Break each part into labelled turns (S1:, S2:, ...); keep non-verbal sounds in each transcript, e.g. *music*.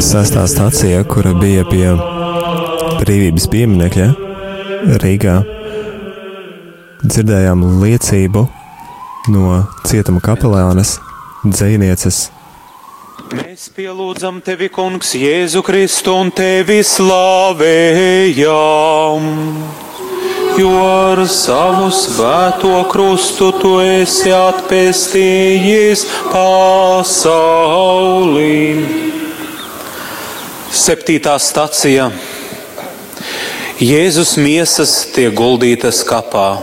S1: Sestā stācija, kura bija pie brīvības pieminiekļa Rīgā, dzirdējām liecību no cietuma kapelānes, dzinieces.
S2: Mēs pielūdzam tevi, Kungs, Jēzu Kristu un tevi slavējam. Jo ar savu svēto krustu tu esi atpestījis pasaulī. Septītā stacija. Jēzus miesas tiek guldītas kapā.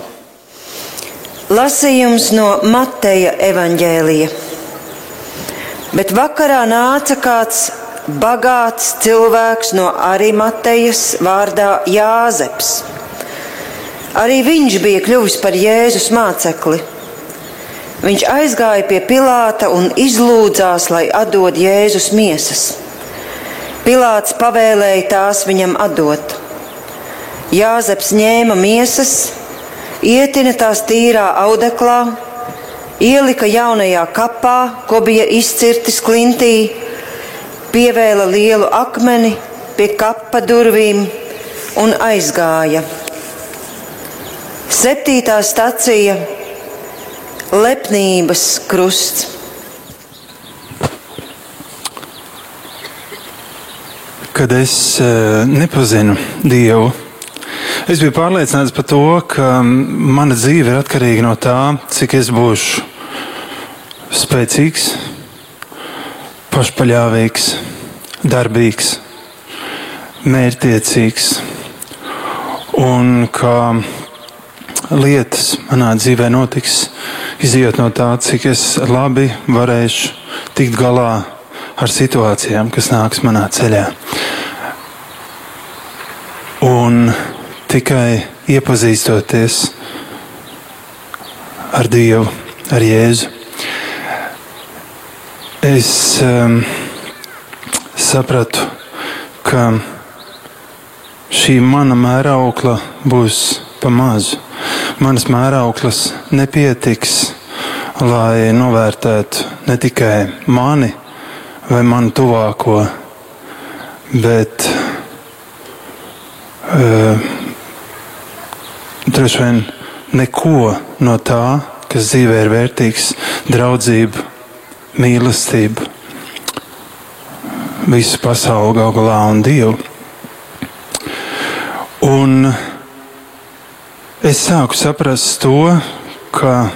S3: Lasījums no Mateja evaņģēlija. Bet vakarā nāca kāds bagāts cilvēks no Arimatejas vārdā Jāzeps. Arī viņš bija kļuvis par Jēzus mācekli. Viņš aizgāja pie Pilāta un izlūdzās, lai atdod Jēzus miesas. Pilāts pavēlēja tās viņam atdot. Jāzeps ņēma miesas, ietina tās tīrā audeklā, ielika jaunajā kapā, ko bija izcirtis klintī, pievēla lielu akmeni pie kapa durvīm un aizgāja. Septītā stacija - lepnības krusts.
S4: kad es uh, nepazinu Dievu, es biju pārliecināts par to, ka mana dzīve ir atkarīga no tā, cik es būšu spēcīgs, pašpaļāvīgs, darbīgs, mērķtiecīgs. Un kā lietas manā dzīvē notiks, izjūt no tā, cik es labi varēšu tikt galā ar situācijām, kas nāks manā ceļā. Un tikai iepazīstoties ar Dievu, ar Jēzu, es um, sapratu, ka šī mana mēraukla būs pa mazu. Manas mērauklas nepietiks, lai novērtētu ne tikai mani vai manu tuvāko, bet uh, droši vien neko no tā, kas dzīvē ir vērtīgs, draudzība, mīlestība, visu pasauli gal galā un Dievu. Un es sāku saprast to, ka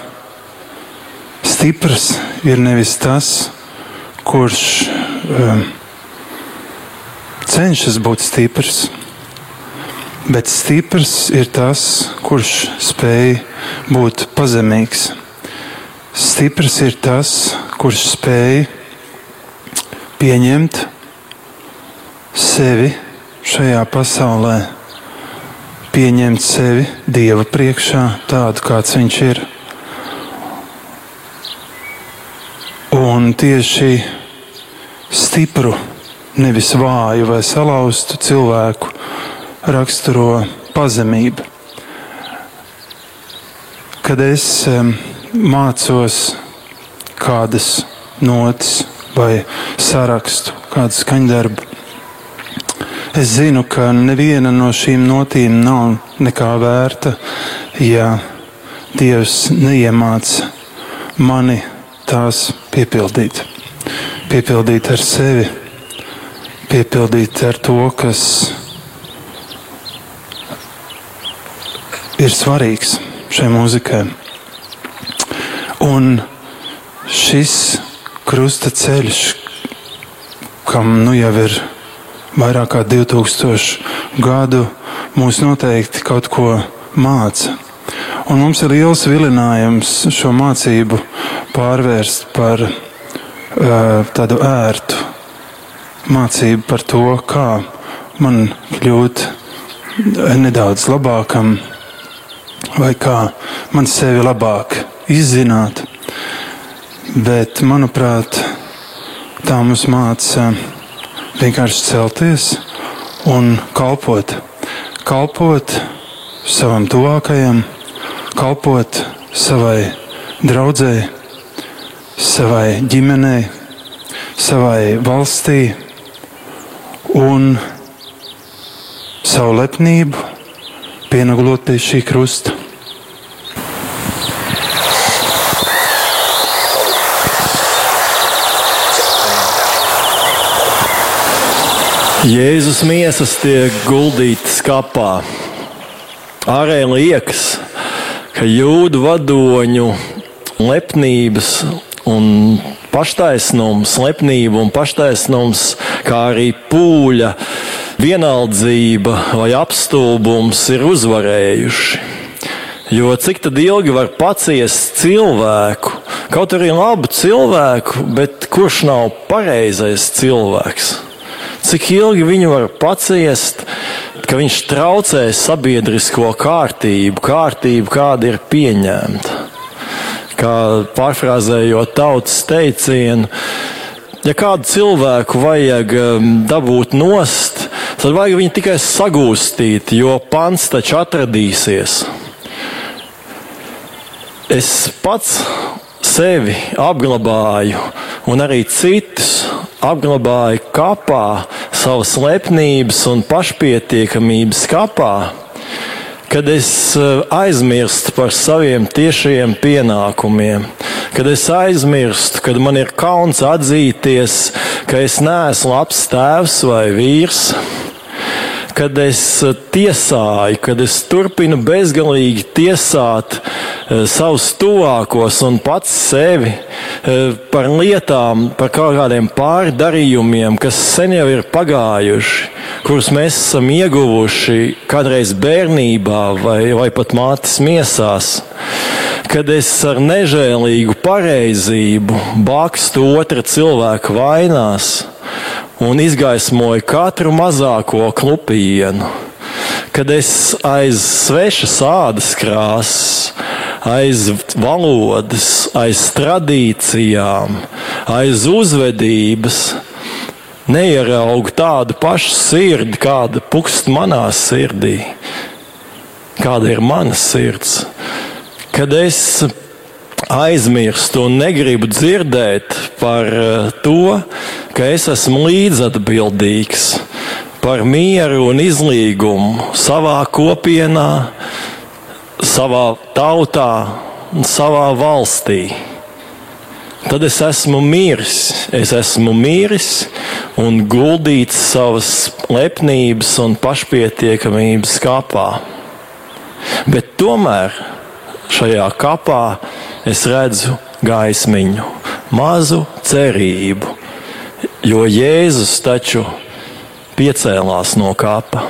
S4: stiprs ir nevis tas, kurš um, cenšas būt stiprs, Bet stiprs ir tas, kurš spēj būt pazemīgs. Stiprs ir tas, kurš spēj pieņemt sevi šajā pasaulē, pieņemt sevi Dieva priekšā, tādu kāds viņš ir. Un tieši stipru, nevis vāju vai salauztu cilvēku raksturo pazemība. Kad es mācos kādas notis vai sarakstu, kādu skaņdarbu, es zinu, ka neviena no šīm notīm nav nekā vērta, ja Dievs neiemāca mani tās piepildīt. Piepildīt ar sevi, piepildīt ar to, kas ir svarīgs šai mūzikai. Un šis krusta ceļš, kam nu jau ir vairāk kā 2000 gadu, mūs noteikti kaut ko māca. Un mums ir liels vilinājums šo mācību pārvērst par uh, tādu ērtu mācību par to, kā man kļūt nedaudz labākam, vai kā man sevi labāk izzināt. Bet, manuprāt, tā mums māca vienkārši celties un kalpot. Kalpot savam tuvākajam kalpot savai draudzēji, savai ģimenei, savai valstī un savu lepnību pieneglot pie šī krusta.
S5: Jēzus miesas tiek guldītas kapā. Ārēji liekas, ka jūdu vadoņu lepnības un paštaisnums, lepnība un paštaisnums, kā arī pūļa, vienaldzība vai apstulbums ir uzvarējuši. Jo cik ilgi var paciest cilvēku, kaut arī labu cilvēku, bet kurš nav pareizais cilvēks? Cik ilgi viņu var paciest, ka viņš traucē sabiedrisko kārtību, kārtību, kāda ir pieņemta. Kā pārfrāzējot tautas teicienu, ja kādu cilvēku vajag um, dabūt nost, tad vajag viņu tikai sagūstīt, jo pants taču atradīsies. Es pats sevi apglabāju, un arī citus apglabāju kapā, savas lepnības un pašpietiekamības kapā, kad es eh, aizmirstu par saviem tiešajiem pienākumiem, kad es aizmirstu, kad man ir kauns atzīties, ka es neesmu labs tēvs vai vīrs kad es eh, tiesāju, kad es turpinu bezgalīgi tiesāt uh, savus tuvākos un pats sevi uh, par lietām, par kaut kādiem pārdarījumiem, kas sen jau ir pagājuši, kurus mēs esam ieguvuši kādreiz bērnībā vai, vai pat mātes miesās. Kad es ar nežēlīgu pareizību bakstu otra cilvēka vainās, un izgaismoju katru mazāko klupienu. Kad es aiz svešas ādas krāsas, aiz valodas, aiz tradīcijām, aiz uzvedības, neieraugu tādu pašu sirdi, kāda pukst manā sirdī, kāda ir mana sirds. Kad es aizmirstu un negribu dzirdēt par eh, to, ka es esmu līdzatbildīgs par mieru un izlīgumu savā kopienā, savā tautā un savā valstī. Tad es esmu miris, es esmu miris un guldīts savas lepnības un pašpietiekamības kapā. Bet tomēr šajā kapā es redzu gaismiņu, mazu cerību, jo Jēzus taču piecēlās no kapa.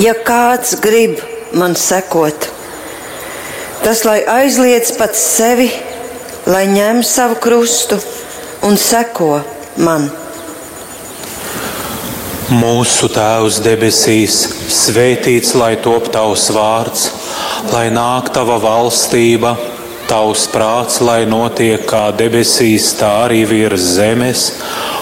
S3: Ja kāds grib man sekot, tas lai aizliedz pats sevi, lai ņem savu krustu un seko man.
S2: Mūsu Tēvs debesīs, svētīts lai top tavs vārds, lai nāk tava valstība, tavs prāts, lai notiek kā debesīs, tā arī virs zemes.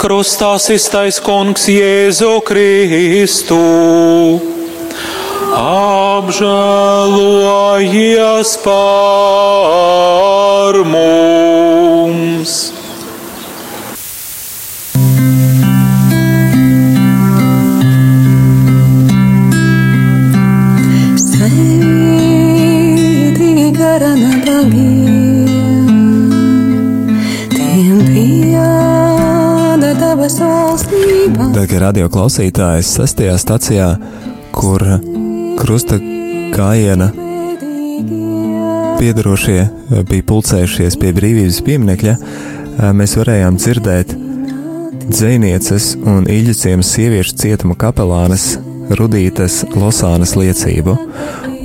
S2: Krustā iztais kungs Jēzu Kristu. Apžēlojies par mums!
S1: Darbie radio klausītāji, sestajā stācijā, kur krusta gājiena piedarošie bija pulcējušies pie brīvības pieminekļa, mēs varējām dzirdēt dzinieces un īļaciemas sieviešu cietuma kapelānes Rudītes Losānas liecību.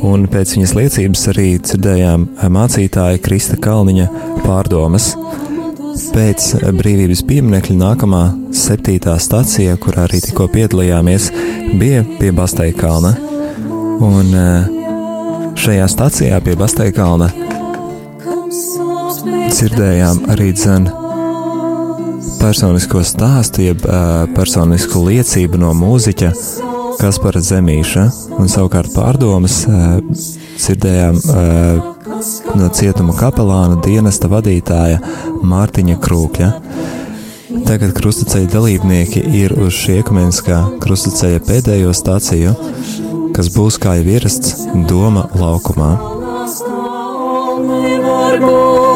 S1: un pēc viņas liecības arī dzirdējām mācītāja Krista Kalniņa pārdomas. Pēc brīvības pieminiekļa nākamā septītā stacija, kurā arī tikko piedalījāmies, bija pie Basteikalna. Un šajā stacijā pie Basteikalna dzirdējām arī dzēnu personisko stāstu, jeb uh, personisku liecību no mūziķa Kaspara Zemīša, un savukārt pārdomas dzirdējām no cietuma kapelāna dienesta vadītāja Mārtiņa Krūkļa. Tagad krustaceļa dalībnieki ir uz šī ekumeniskā krustaceļa pēdējo stāciju, kas būs kā jau ierasts Doma laukumā. Varbūt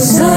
S1: coração.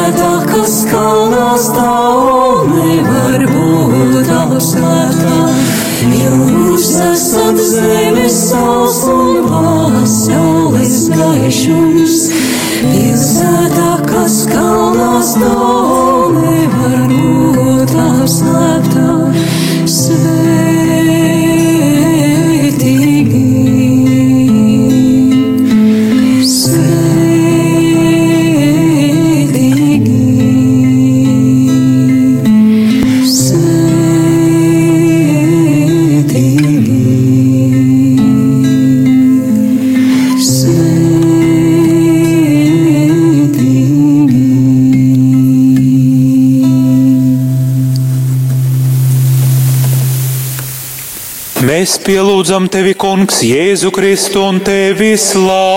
S2: Mēs pielūdzam tevi, Kungs, Jēzu Kristu un tevi slavējam.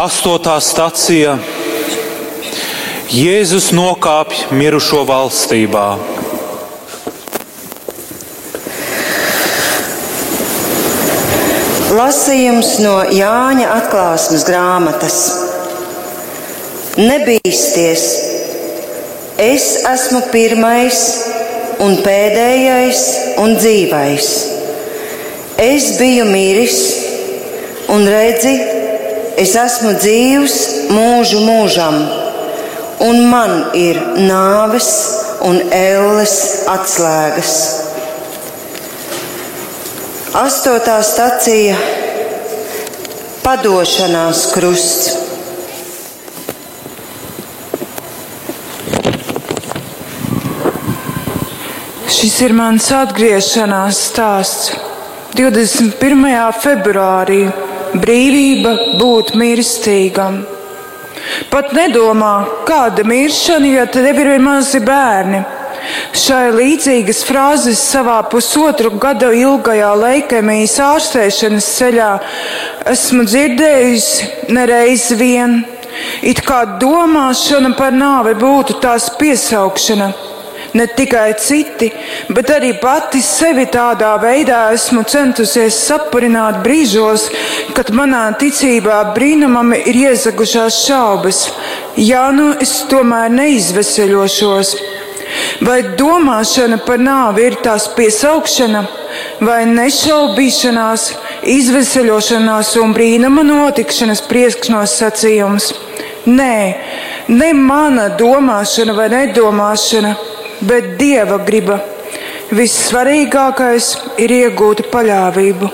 S2: Astotā stacija Jēzus nokāpj mirušo valstībā.
S3: Lasījums no Jāņa atklāsmes grāmatas. Nebīsties! Es esmu pirmais un pēdējais un dzīvais. Es biju miris, un redzi, es esmu dzīvs mūžu mūžam, un man ir nāves un elles atslēgas. Astotā stacija - padošanās krusts.
S6: Šis ir mans atgriešanās stāsts. 21. februārī brīvība būt mirstīgam. Pat nedomā, kāda miršana, ja tev ir mazi bērni. Šai līdzīgas frāzes savā pusotru gadu ilgajā leikemijas ārstēšanas ceļā esmu dzirdējusi nereiz vien. It kā domāšana par nāvi būtu tās piesaukšana ne tikai citi, bet arī pati sevi tādā veidā esmu centusies sapurināt brīžos, kad manā ticībā brīnumam ir iezagušās šaubas. Jā, nu es tomēr neizveseļošos. Vai domāšana par nāvi ir tās piesaukšana, vai nešaubīšanās, izveseļošanās un brīnuma notikšanas priekšnosacījums? Nē, ne mana domāšana vai nedomāšana, bet dieva griba. Vissvarīgākais ir iegūt paļāvību.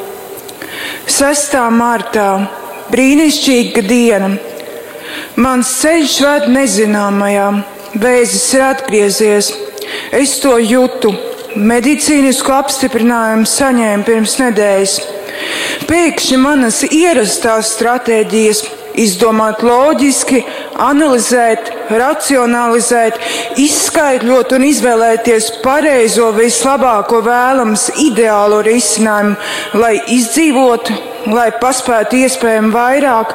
S6: 6. martā - brīnišķīga diena. Mans ceļš ved nezināmajā, vēzis ir atgriezies. Es to jūtu. Medicīnisku apstiprinājumu saņēmu pirms nedēļas. Pēkšņi manas ierastās stratēģijas izdomāt loģiski, analizēt, racionalizēt, izskaidrot un izvēlēties pareizo, vislabāko vēlams, ideālo risinājumu, lai izdzīvotu, lai paspētu iespējami vairāk,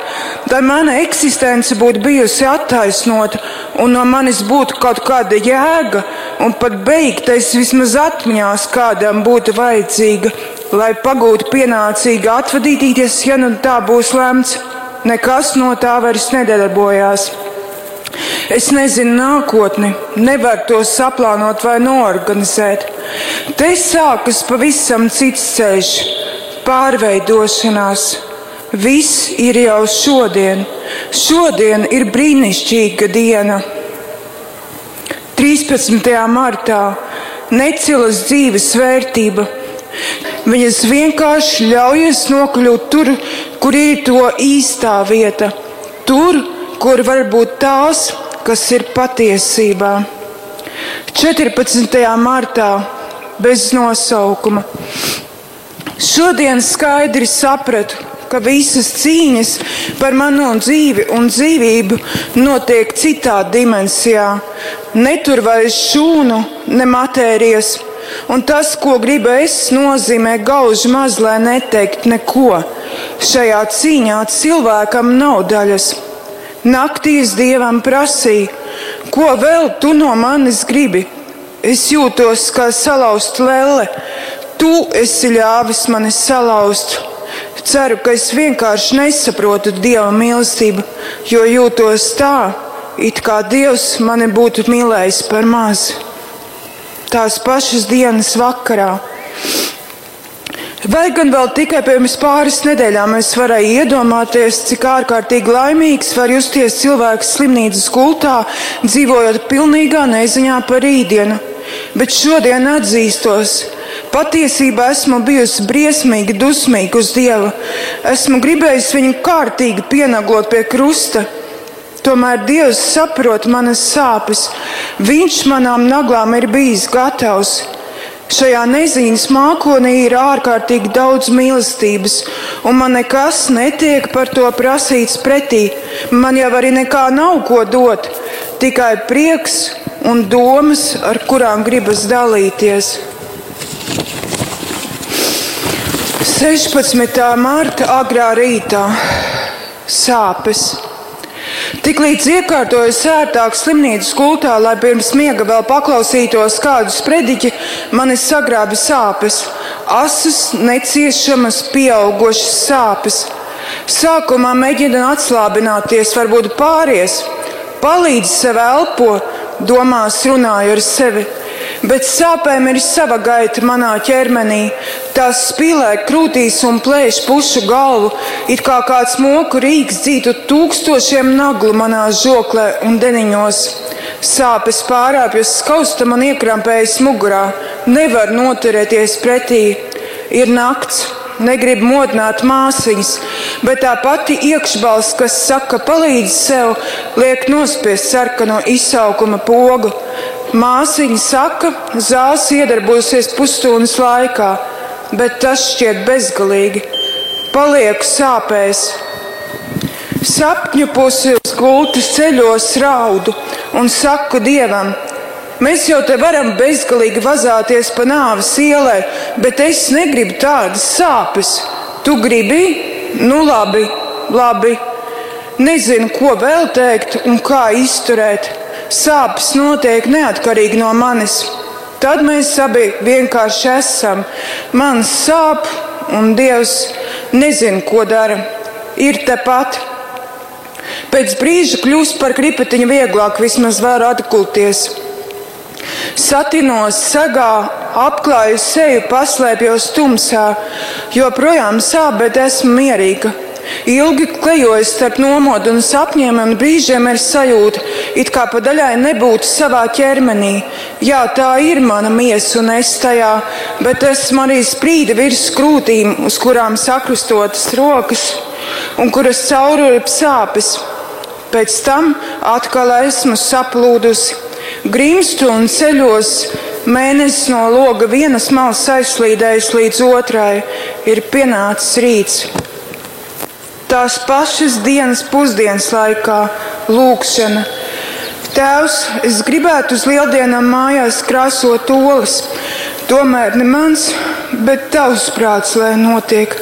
S6: lai mana eksistence būtu bijusi attaisnota un no manis būtu kaut kāda jēga, un pat beigtais vismaz atmiņās kādam būtu vajadzīga, lai pagūtu pienācīgi atvadīties, ja nu tā būs lemts nekas no tā vairs nedarbojās. Es nezinu nākotni, nevaru to saplānot vai noorganizēt. Te sākas pavisam cits ceļš, pārveidošanās. Viss ir jau šodien. Šodien ir brīnišķīga diena. 13. martā necilas dzīves vērtība Viņas vienkārši ļaujas nokļūt tur, kur ir to īstā vieta, tur, kur var būt tās, kas ir patiesībā. 14. martā bez nosaukuma. Šodien skaidri sapratu, ka visas cīņas par manu dzīvi un dzīvību notiek citā dimensijā. Ne tur vairs šūnu, ne matērijas Un tas, ko gribu es, nozīmē gauži maz, lai neteikt neko. Šajā cīņā cilvēkam nav daļas. Naktīs dievam prasīja, ko vēl tu no manis gribi? Es jūtos kā salauzta lelle. Tu esi ļāvis mani salauzt. Ceru, ka es vienkārši nesaprotu dieva mīlestību, jo jūtos tā, it kā dievs mani būtu mīlējis par mazu tās pašas dienas vakarā. Vai gan vēl tikai pirms pāris nedēļām es varēju iedomāties, cik ārkārtīgi laimīgs var justies cilvēks slimnīcas gultā, dzīvojot pilnīgā neziņā par rītdienu. Bet šodien atzīstos, patiesībā esmu bijusi briesmīgi dusmīga uz Dievu. Esmu gribējusi viņu kārtīgi pienaglot pie krusta, Tomēr Dievs saprot manas sāpes. Viņš manām naglām ir bijis gatavs. Šajā neziņas mākonī ir ārkārtīgi daudz mīlestības, un man nekas netiek par to prasīts pretī. Man jau arī nekā nav ko dot, tikai prieks un domas, ar kurām gribas dalīties. 16. mārta agrā rītā sāpes. Tiklīdz iekārtoju sērtāk slimnīcas gultā, lai pirms miega vēl paklausītos kādu sprediķi, mani sagrābi sāpes, asas, neciešamas, pieaugošas sāpes. Sākumā mēģina atslābināties, varbūt pāries, palīdz sev elpo, domās runāju ar sevi bet sāpēm ir sava gaita manā ķermenī. Tās spīlē krūtīs un plēš pušu galvu, it kā kāds moku rīks dzītu tūkstošiem naglu manā žoklē un deniņos. Sāpes pārāpjas skausta man iekrampējas mugurā, nevar noturēties pretī. Ir nakts, negrib modināt māsīņas, bet tā pati iekšbalss, kas saka, palīdz sev, liek nospiest sarkano izsaukuma pogu. Māsiņa saka, zāles iedarbosies pusstundas laikā, bet tas šķiet bezgalīgi. Palieku sāpēs. Sapņu pusi uz gultas ceļos raudu un saku dievam, mēs jau te varam bezgalīgi vazāties pa nāves ielai, bet es negribu tādas sāpes. Tu gribi? Nu labi, labi. Nezinu, ko vēl teikt un kā izturēt sāpes notiek neatkarīgi no manis. Tad mēs abi vienkārši esam. Man sāp, un Dievs nezina, ko dara. Ir tepat. Pēc brīža kļūst par kripatiņu vieglāk, vismaz var atgulties. Satinos sagā, apklāju seju, paslēpjos tumsā, joprojām sāp, bet esmu mierīga. Ilgi klejojot starp nomodu un sapņiem, un brīžiem ir sajūta, it kā pa daļai nebūtu savā ķermenī. Jā, tā ir mana miesa un es tajā, bet esmu arī sprīda virs krūtīm, uz kurām sakrustotas rokas un kuras caurulip sāpes. Pēc tam atkal esmu saplūdusi, grimstu un ceļos. Mēnesis no loga vienas malas aizslīdējis līdz otrai, ir pienācis rīts tās pašas dienas pusdienas laikā lūkšana. Tēvs, es gribētu uz lieldienām mājās krāsot olas, tomēr ne mans, bet tavs prāts, lai notiek.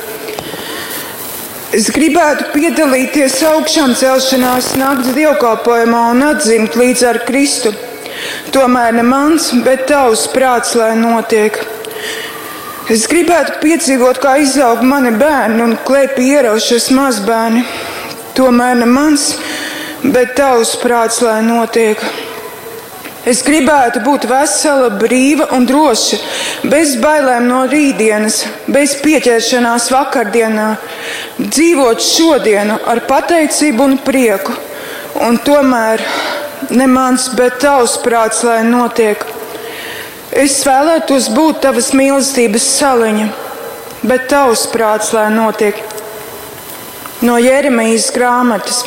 S6: Es gribētu piedalīties augšām celšanās nakts dievkalpojumā un atzimt līdz ar Kristu. Tomēr ne mans, bet tavs prāts, lai notiek. Es gribētu piedzīvot, kā izaug mani bērni un klēpī ieraušies mazbērni. Tomēr ne mans, bet tavs prāts, lai notiek. Es gribētu būt vesela, brīva un droša, bez bailēm no rītdienas, bez pieķeršanās vakardienā, dzīvot šodienu ar pateicību un prieku. Un tomēr ne mans, bet tavs prāts, lai notiek. Es vēlētos būt tavas mīlestības saliņa, bet tavs prāts, lai notiek no Jeremijas grāmatas.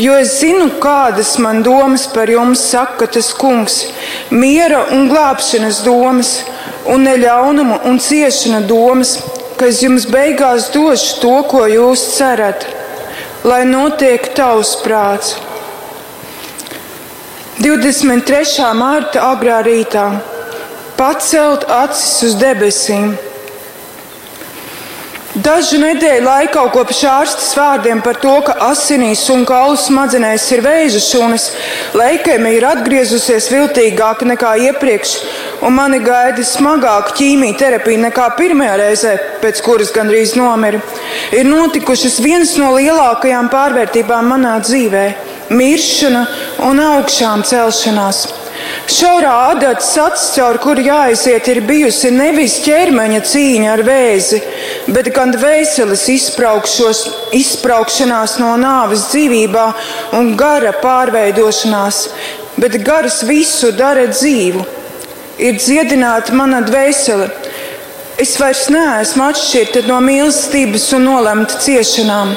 S6: Jo es zinu, kādas man domas par jums saka tas kungs, miera un glābšanas domas, un neļaunumu un ciešana domas, ka es jums beigās došu to, ko jūs cerat, lai notiek tavs prāts. 23. mārta agrā rītā pacelt acis uz debesīm. Dažu nedēļu laikā kopš ārstas vārdiem par to, ka asinīs un kaulu smadzenēs ir vēža šūnas, leikēmija ir atgriezusies viltīgāka nekā iepriekš, un mani gaida smagāka ķīmija terapija nekā pirmajā reizē, pēc kuras gandrīz nomiru, ir notikušas vienas no lielākajām pārvērtībām manā dzīvē - miršana un augšām celšanās. Šaurā adatas acis, caur kuru jāaiziet, ir bijusi nevis ķermeņa cīņa ar vēzi, bet gan dvēseles izbraukšanās no nāves dzīvībā un gara pārveidošanās, bet gars visu dara dzīvu. Ir dziedināta mana dvēsele. Es vairs neesmu atšķirta no mīlestības un nolemta ciešanām.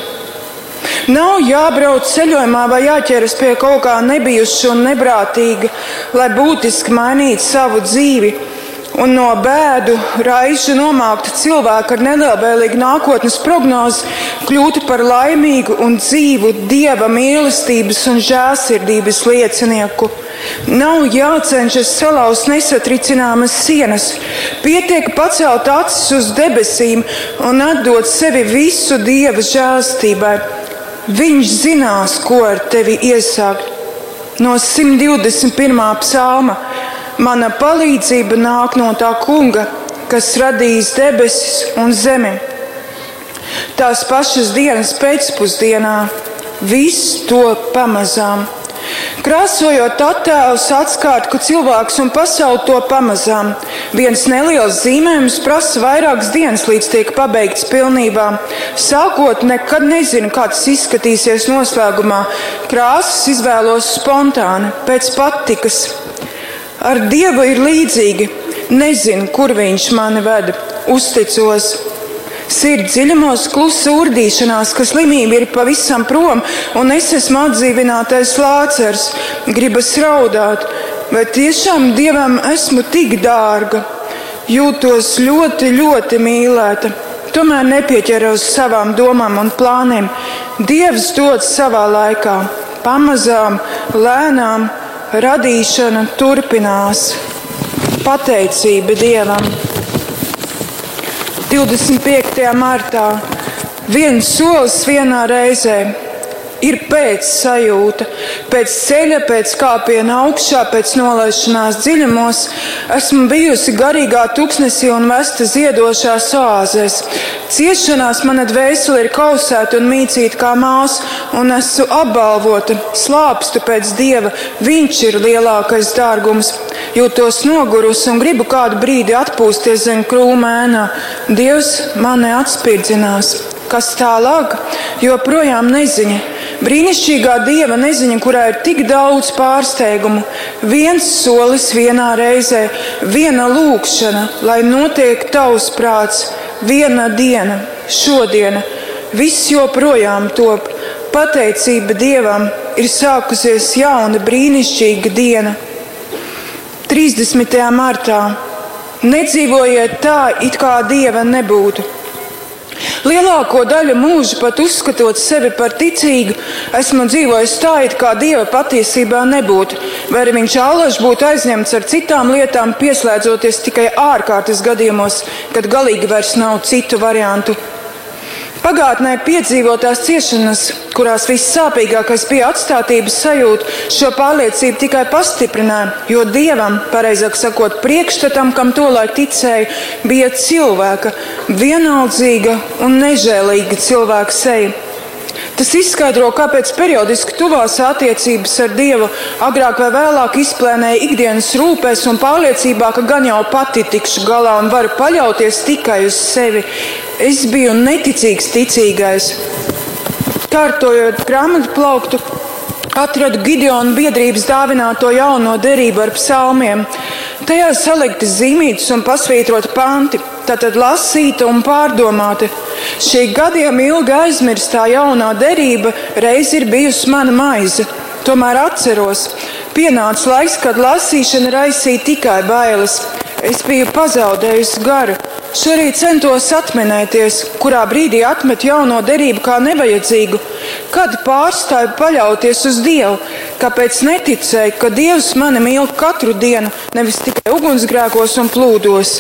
S6: Nav jābrauc ceļojumā vai jāķeras pie kaut kā nebijuša un neprātīga, lai būtiski mainītu savu dzīvi. Un no bēdu raižu nomākta cilvēka ar nelabvēlīgu nākotnes prognozi kļūtu par laimīgu un dzīvu dieva mīlestības un žēlsirdības liecinieku. Nav jācenšas salauzt nesatricināmas sienas, pietiek pacelt acis uz debesīm un atdot sevi visu dieva žēlstībai Viņš zinās, ko ar tevi iesākt. No 121. psalma mana palīdzība nāk no tā kunga, kas radījis debesis un zemi. Tās pašas dienas pēcpusdienā viss to pamazām. Krāsojot attēlus, atklāt, ka cilvēks un pasaule to pamazām. Viens neliels zīmējums prasa vairākas dienas, līdz tiek pabeigts pilnībā. Sākot, nekad nezinu, kā tas izskatīsies noslēgumā. Krāsas izvēlos spontāni, pēc patikas. Ar Dievu ir līdzīgi. Nezinu, kur viņš mani veda. Uzticos, Sirds dziļumos klusa urdīšanās, ka slimība ir pavisam prom, un es esmu atdzīvinātais lācers, gribas raudāt, vai tiešām dievam esmu tik dārga. Jūtos ļoti, ļoti mīlēta, tomēr nepieķeros savām domām un plāniem. Dievs dod savā laikā, pamazām, lēnām, radīšana turpinās. Pateicība Dievam! 25. martā viens solis vienā reizē ir pēc sajūta, pēc ceļa, pēc kāpiena augšā, pēc nolaišanās dziļumos. Esmu bijusi garīgā tuksnesī un vesta ziedošās oāzēs. Ciešanās mana dvēsele ir kausēta un mīcīta kā māsa, un esmu apbalvota, slāpstu pēc dieva. Viņš ir lielākais dārgums. Jūtos nogurusi un gribu kādu brīdi atpūsties zem krūmēnā. Dievs mani atspirdzinās. Kas tālāk? Joprojām neziņa. Brīnišķīgā dieva neziņa, kurā ir tik daudz pārsteigumu. Viens solis vienā reizē, viena lūkšana, lai notiek tavs prāts, viena diena, šodiena. Viss joprojām top. Pateicība Dievam ir sākusies jauna, brīnišķīga diena. 30. martā. Nedzīvojiet tā, it kā Dieva nebūtu. Lielāko daļu mūža pat uzskatot sevi par ticīgu, esmu dzīvojis tā, it kā dieva patiesībā nebūtu, vai arī viņš allaž būtu aizņemts ar citām lietām, pieslēdzoties tikai ārkārtas gadījumos, kad galīgi vairs nav citu variantu. Pagātnē piedzīvotās ciešanas, kurās vissāpīgākais bija atstātības sajūta, šo pārliecību tikai pastiprināja, jo dievam, pareizāk sakot, priekšstatam, kam tolaik ticēja, bija cilvēka, vienaldzīga un nežēlīga cilvēka seja. Tas izskaidro, kāpēc periodiski tuvās attiecības ar Dievu agrāk vai vēlāk izplēnēja ikdienas rūpēs un pārliecībā, ka gan jau pati tikšu galā un varu paļauties tikai uz sevi. Es biju neticīgs ticīgais. Kārtojot grāmatu plauktu, atradu Gideona biedrības dāvināto jauno derību ar psalmiem. Tajā salikti zīmītas un pasvītroti panti, tātad lasīta un pārdomāta. Šī gadiem ilgi aizmirstā jaunā derība reiz ir bijusi mana maize. Tomēr atceros, pienāca laiks, kad lasīšana raisīja tikai bailes. Es biju pazaudējusi garu. Šorīt centos atminēties, kurā brīdī atmet jauno derību kā nevajadzīgu, kad pārstāju paļauties uz Dievu, kāpēc neticēju, ka Dievs mani mīl katru dienu, nevis tikai ugunsgrēkos un plūdos.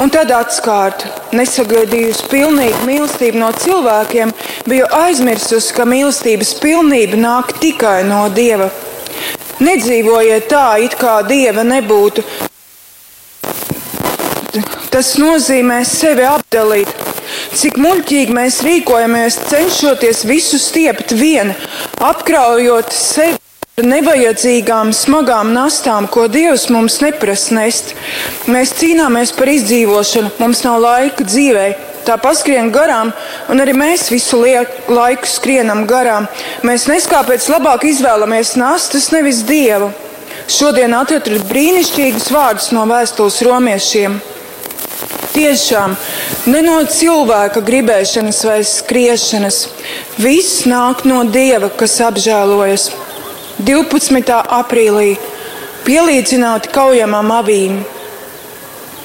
S6: Un tad atskārt, nesagaidījusi pilnīgu mīlestību no cilvēkiem, biju aizmirsusi, ka mīlestības pilnība nāk tikai no Dieva. Nedzīvojiet tā, it kā Dieva nebūtu. Tas nozīmē sevi apdalīt. Cik muļķīgi mēs rīkojamies, cenšoties visu stiept vien, apkraujot sevi nevajadzīgām, smagām nastām, ko Dievs mums neprasa nest. Mēs cīnāmies par izdzīvošanu, mums nav laika dzīvē. Tā paskrien garām, un arī mēs visu laiku skrienam garām. Mēs neskāpēc labāk izvēlamies nastas, nevis Dievu. Šodien atradu brīnišķīgus vārdus no vēstules romiešiem. Tiešām ne no cilvēka gribēšanas vai skriešanas. Viss nāk no Dieva, kas apžēlojas. 12. aprīlī pielīdzināti kaujamām avīm.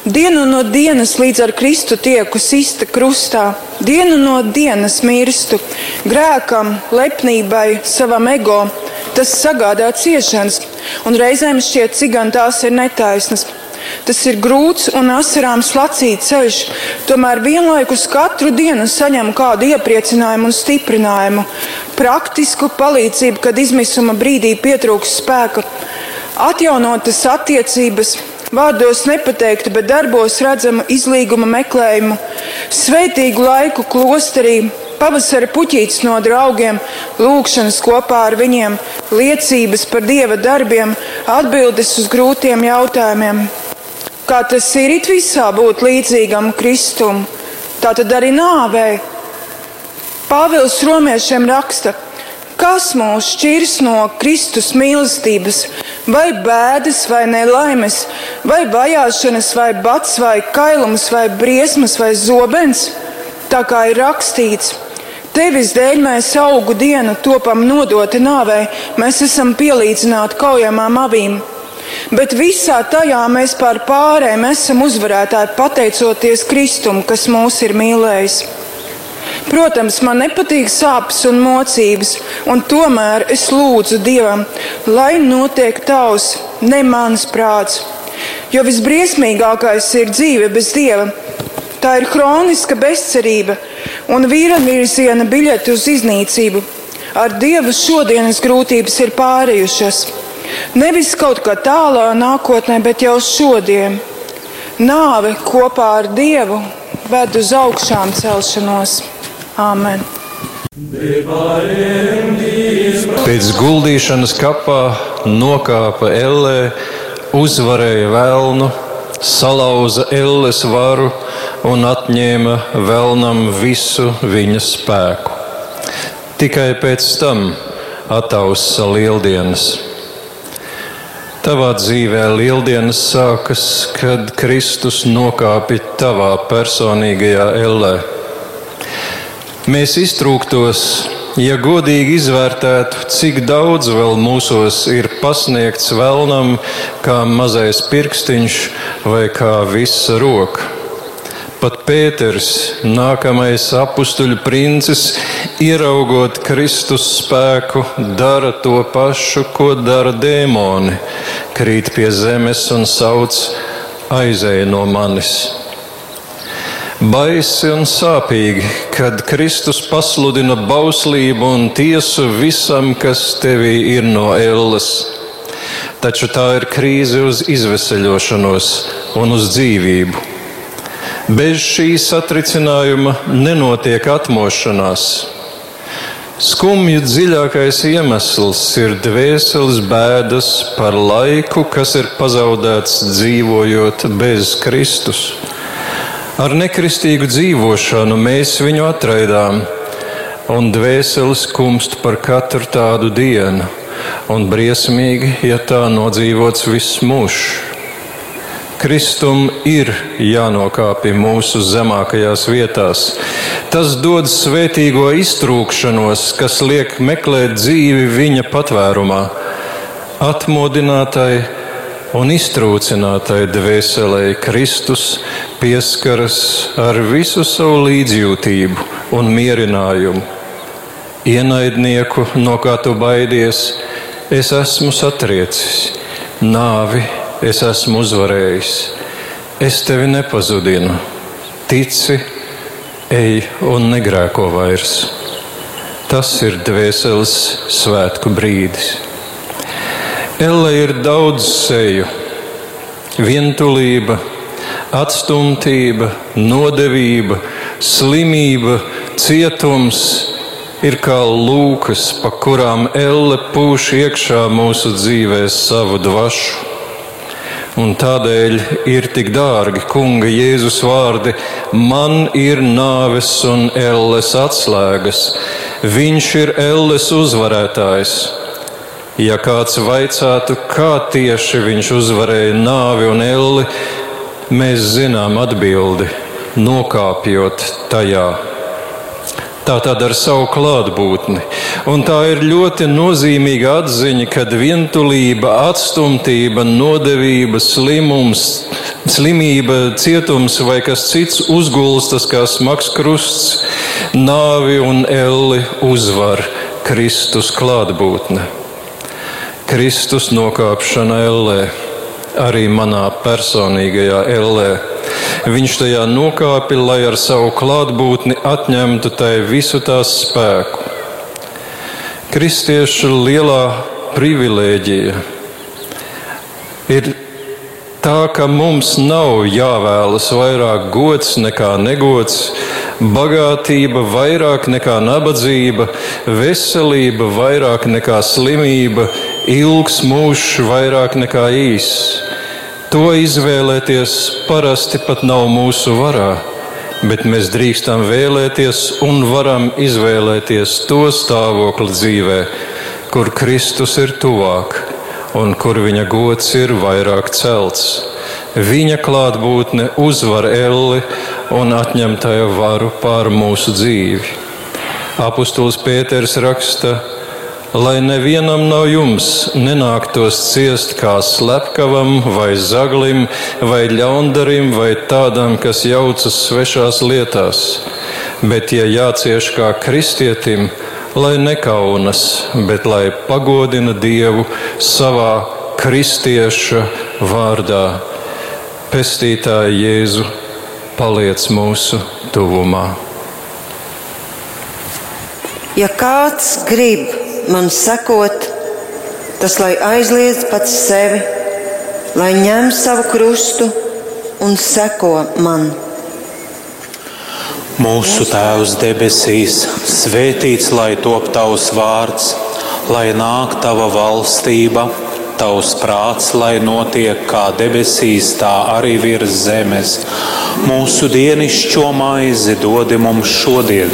S6: Dienu no dienas līdz ar Kristu tieku sista krustā, dienu no dienas mirstu, grēkam, lepnībai, savam ego. Tas sagādā ciešanas, un reizēm šķiet, cik gan tās ir netaisnas. Tas ir grūts un asarāms lacīts ceļš, tomēr vienlaikus katru dienu saņem kādu iepriecinājumu un stiprinājumu, praktisku palīdzību, kad izmisuma brīdī pietrūks spēka, atjaunotas attiecības, vārdos nepateiktu, bet darbos redzamu izlīguma meklējumu, sveitīgu laiku klosterī, pavasara puķītes no draugiem, lūkšanas kopā ar viņiem, liecības par dieva darbiem, atbildes uz grūtiem jautājumiem. Kā tas ir it visā būt līdzīgam Kristum, tā tad arī nāvei. Pāvils romiešiem raksta, kas mūs šķirs no Kristus mīlestības, vai bēdas, vai nelaimes, vai vajāšanas, vai bats, vai kailums, vai briesmas, vai zobens, tā kā ir rakstīts. Tevis dēļ mēs augu dienu topam nodoti nāvei, mēs esam pielīdzināti kaujamām avīm. Bet visā tajā mēs pār pārējiem esam uzvarētāji pateicoties Kristum, kas mūs ir mīlējis. Protams, man nepatīk sāpes un mocības, un tomēr es lūdzu Dievam, lai notiek tavs, ne mans prāts. Jo visbriesmīgākais ir dzīve bez Dieva. Tā ir kroniska bezcerība un vīravirziena biļete uz iznīcību. Ar Dievu šodienas grūtības ir pārējušas. Nevis kaut kā tālā nākotnē, bet jau šodien. Nāve kopā ar Dievu ved uz augšām celšanos. Āmen!
S7: Pēc guldīšanas kapā nokāpa ellē, uzvarēja vēlnu, salauza elles varu un atņēma vēlnam visu viņa spēku. Tikai pēc tam attausa lieldienas. Tavā dzīvē lieldienas sākas, kad Kristus nokāpja tavā personīgajā ellē. Mēs iztrūktos, ja godīgi izvērtētu, cik daudz vēl mūsos ir pasniegts vēlnam, kā mazais pirkstiņš vai kā visa roka. Pat Pēters, nākamais apstuļu princis, ieraugot Kristus spēku, dara to pašu, ko dara dēmoni, krīt pie zemes un sauc: aizēj no manis! Baisi un sāpīgi, kad Kristus pasludina bauslību un tiesu visam, kas tevī ir no elles. Taču tā ir krīze uz izveseļošanos un uz dzīvību. Bez šī satricinājuma nenotiek atmošanās. Skumju dziļākais iemesls ir dvēseles bēdas par laiku, kas ir pazaudēts dzīvojot bez Kristus. Ar nekristīgu dzīvošanu mēs viņu atraidām, un dvēseles kumst par katru tādu dienu, un briesmīgi, ja tā nodzīvots viss mūžs. Kristum ir jānokāpj mūsu zemākajās vietās. Tas dod svētīgo iztrūkšanos, kas liek meklēt dzīvi viņa patvērumā, atmodinātai un iztrūcinātai dvēselē Kristus pieskaras ar visu savu līdzjūtību un mierinājumu. Ienaidnieku, no kā tu baidies, es esmu satriecis, nāvi es esmu uzvarējis. Es tevi nepazudinu. Tici, ej un negrēko vairs. Tas ir dvēseles svētku brīdis. Elle ir daudz seju, vientulība, atstumtība, nodevība, slimība, cietums ir kā lūkas, pa kurām elle pūš iekšā mūsu dzīvēs savu dvašu. Un tādēļ ir tik dārgi kunga Jēzus vārdi: Man ir nāves un elles atslēgas, viņš ir elles uzvarētājs. Ja kāds vaicātu, kā tieši viņš uzvarēja nāvi un elli, mēs zinām atbildi - nokāpjot tajā tā tad ar savu klātbūtni. Un tā ir ļoti nozīmīga atziņa, kad vientulība, atstumtība, nodevība, slimums, slimība, cietums vai kas cits uzgulstas kā smags krusts, nāvi un elli uzvar Kristus klātbūtne. Kristus nokāpšana ellē. arī manā personīgajā ellē. Viņš tajā nokāpa, lai ar savu klātbūtni atņemtu tai visu tās spēku. Kristiešu lielā privilēģija ir tā, ka mums nav jāvēlas vairāk gods nekā negods, bagātība vairāk nekā nabadzība, veselība vairāk nekā slimība, ilgs mūžs vairāk nekā īss. To izvēlēties parasti pat nav mūsu varā, bet mēs drīkstam vēlēties un varam izvēlēties to stāvokli dzīvē, kur Kristus ir tuvāk un kur viņa gods ir vairāk celts. Viņa klātbūtne uzvar elli un atņem tajā varu pār mūsu dzīvi. Apostols Pēters raksta, lai nevienam no jums nenāktos ciest kā slepkavam vai zaglim vai ļaundarim vai tādam, kas jaucas svešās lietās, bet, ja jācieš kā kristietim, lai nekaunas, bet lai pagodina Dievu savā kristieša vārdā. Pestītāja Jēzu, paliec mūsu tuvumā.
S3: Ja kāds grib man sekot, tas lai aizliedz pats sevi, lai ņem savu krustu un seko man.
S2: Mūsu Tēvs debesīs, svētīts lai top tavs vārds, lai nāk tava valstība, tavs prāts, lai notiek kā debesīs, tā arī virs zemes. Mūsu dienascho maizi dod mums šodien,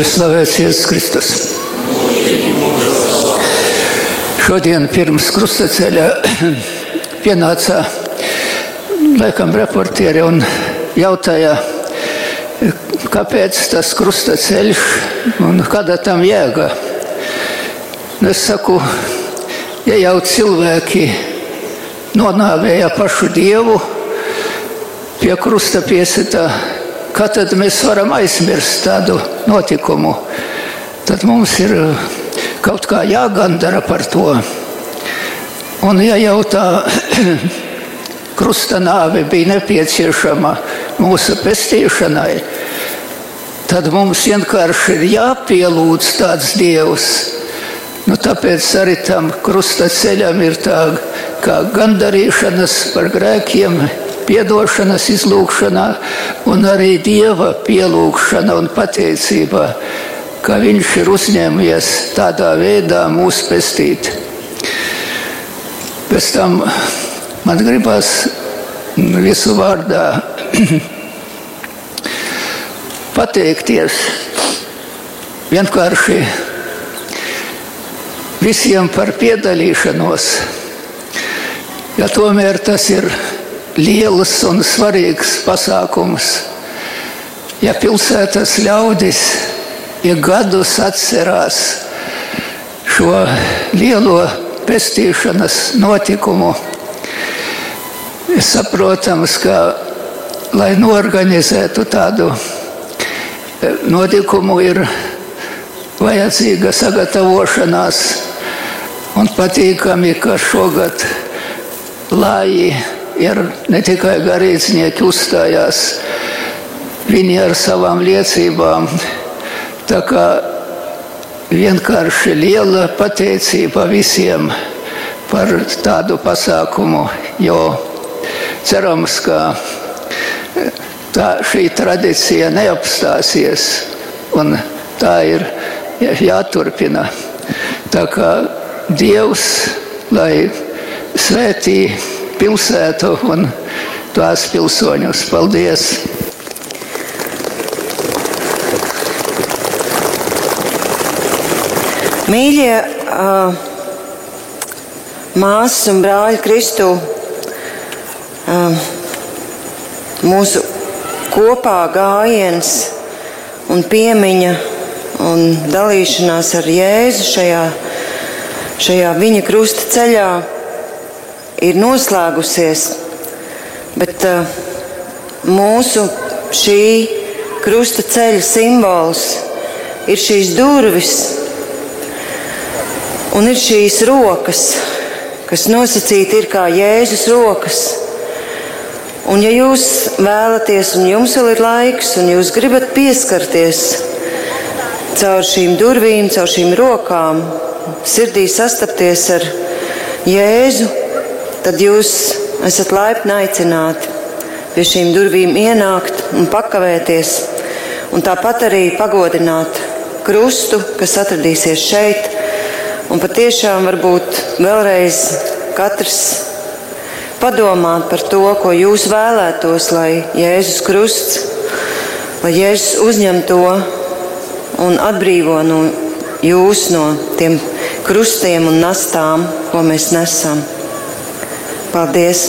S8: Lai slavēts Jēzus Kristus. Šodien pirms krustaceļa *clears throat* pienāca laikam reportieri un jautāja, kāpēc tas krustaceļš un kāda tam jēga. Es saku, ja jau cilvēki nonāvēja pašu Dievu pie krusta piesita, kā tad mēs varam aizmirst tādu notikumu? Tad mums ir kaut kā jāgandara par to. Un ja jau tā *clears throat* krusta nāve bija nepieciešama mūsu pestīšanai, tad mums vienkārši ir jāpielūdz tāds dievs. Nu, tāpēc arī tam krusta ceļam ir tā kā gandarīšanas par grēkiem, piedošanas izlūkšanā un arī dieva pielūgšana un pateicība ka viņš ir uzņēmies tādā veidā mūs pestīt. Pēc tam man gribas visu vārdā *clears throat* pateikties vienkārši visiem par piedalīšanos, ja tomēr tas ir liels un svarīgs pasākums. Ja pilsētas ļaudis ja gadus atcerās šo lielo pestīšanas notikumu, saprotams, ka, lai norganizētu tādu e, notikumu, ir vajadzīga sagatavošanās. Un patīkami, ka šogad lāji ir ne tikai garīdznieki uzstājās, viņi ar savām liecībām Tā kā vienkārši liela pateicība visiem par tādu pasākumu, jo cerams, ka tā, šī tradīcija neapstāsies un tā ir jāturpina. Tā kā Dievs, lai svētī pilsētu un tās pilsoņus. Paldies!
S3: Mīļie uh, māsas un brāļi Kristū, uh, mūsu kopā gājiens un piemiņa un dalīšanās ar Jēzu šajā, šajā viņa krusta ceļā ir noslēgusies, bet uh, mūsu šī krusta ceļa simbols ir šīs durvis un ir šīs rokas, kas nosacīti ir kā Jēzus rokas. Un ja jūs vēlaties, un jums vēl ir laiks, un jūs gribat pieskarties caur šīm durvīm, caur šīm rokām, sirdī sastapties ar Jēzu, tad jūs esat laipni aicināti pie šīm durvīm ienākt un pakavēties, un tāpat arī pagodināt krustu, kas atradīsies šeit, un patiešām varbūt vēlreiz katrs padomāt par to, ko jūs vēlētos, lai Jēzus krusts, lai Jēzus uzņem to un atbrīvo no jūs no tiem krustiem un nastām, ko mēs nesam. Paldies!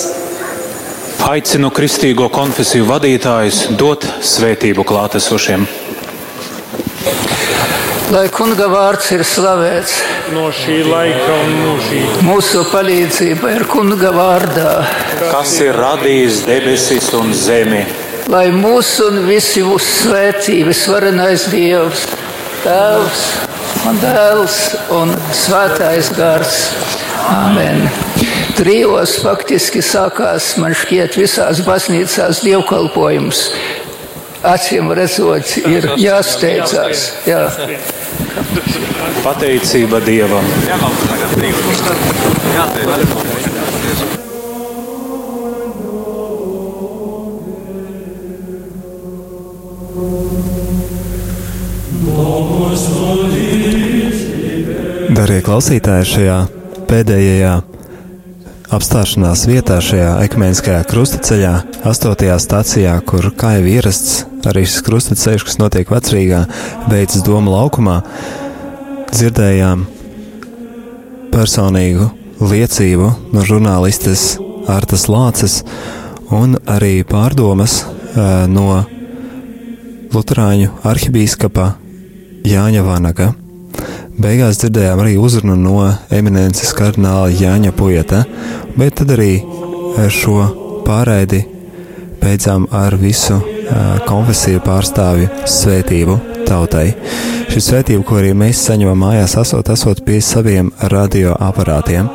S2: Aicinu kristīgo konfesiju vadītājus dot svētību klātesošiem.
S8: Lai kunga vārds ir slavēts.
S9: No šī laika un mūžīgi.
S8: Mūsu palīdzība ir kunga vārdā.
S2: Kas ir radījis debesis un zemi?
S8: Lai mūsu un visi mūsu svētī visvarenais Dievs, Tēvs un Dēls un Svētais Gars. Amen. Trijos faktiski sākās, man šķiet, visās baznīcās dievkalpojums. Acīm redzot, ir jāsteidzās. Jā.
S2: Pateicība Dievam!
S10: Darbie klausītāji, šajā pēdējā apstāšanās vietā, šajā ekumeniskajā krustaceļā, astotajā stācijā, kur, kā jau ierasts, arī šis krustaceļš, kas notiek vecrīgā, beidzas Doma laukumā, dzirdējām personīgu liecību no žurnālistes Artas Lāces un arī pārdomas uh, no Lutāņu arhibīskapa Jāņa Vanaga. Beigās dzirdējām arī uzrunu no eminences kardināla Jāņa Pueta, bet tad arī šo pārraidi beidzām ar visu konfesiju pārstāvju svētību tautai. Šī svētība, ko arī mēs saņemam mājās, esot, esot pie saviem radioaparātiem.